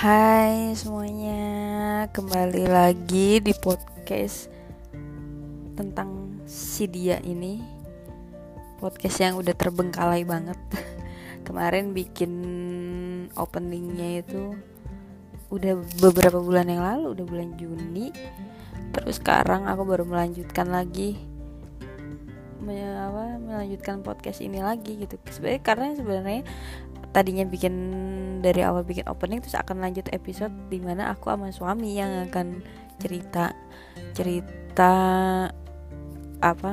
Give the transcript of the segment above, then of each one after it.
Hai semuanya, kembali lagi di podcast tentang si dia ini. Podcast yang udah terbengkalai banget. Kemarin bikin openingnya itu udah beberapa bulan yang lalu, udah bulan Juni. Terus sekarang aku baru melanjutkan lagi apa, melanjutkan podcast ini lagi gitu. Sebenarnya karena sebenarnya tadinya bikin dari awal bikin opening terus akan lanjut episode di mana aku sama suami yang akan cerita cerita apa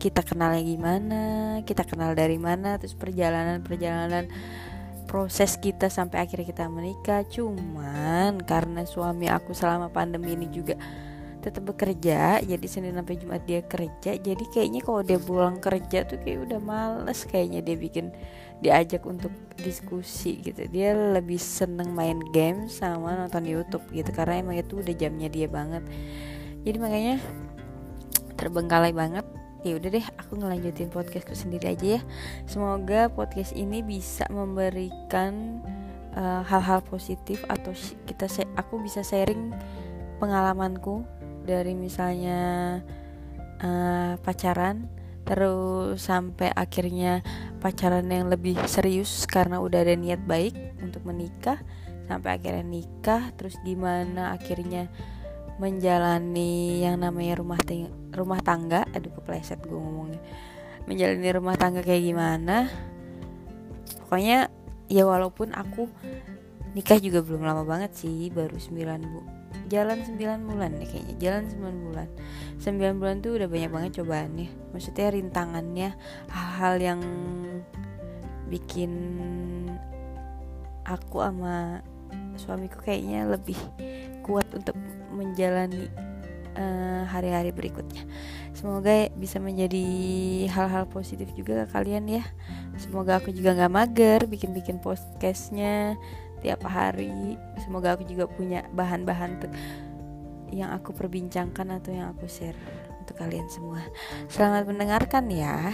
kita kenalnya gimana kita kenal dari mana terus perjalanan perjalanan proses kita sampai akhirnya kita menikah. Cuman karena suami aku selama pandemi ini juga tetap bekerja jadi Senin sampai Jumat dia kerja jadi kayaknya kalau dia pulang kerja tuh kayak udah males kayaknya dia bikin diajak untuk diskusi gitu. Dia lebih seneng main game sama nonton YouTube gitu karena emang itu udah jamnya dia banget. Jadi makanya terbengkalai banget. Ya udah deh aku ngelanjutin podcastku sendiri aja ya. Semoga podcast ini bisa memberikan eh, hal-hal uh, positif atau kita aku bisa sharing pengalamanku dari misalnya uh, pacaran terus sampai akhirnya pacaran yang lebih serius karena udah ada niat baik untuk menikah sampai akhirnya nikah terus gimana akhirnya menjalani yang namanya rumah rumah tangga. Aduh kepleset gue ngomongnya. Menjalani rumah tangga kayak gimana? Pokoknya ya walaupun aku nikah juga belum lama banget sih baru 9 bu jalan 9 bulan deh kayaknya jalan 9 bulan. 9 bulan tuh udah banyak banget cobaannya maksudnya rintangannya hal-hal yang bikin aku sama suamiku kayaknya lebih kuat untuk menjalani uh, hari-hari berikutnya. Semoga bisa menjadi hal-hal positif juga ke kalian ya. Semoga aku juga nggak mager bikin-bikin podcastnya tiap hari. Semoga aku juga punya bahan-bahan yang aku perbincangkan atau yang aku share untuk kalian semua. Selamat mendengarkan ya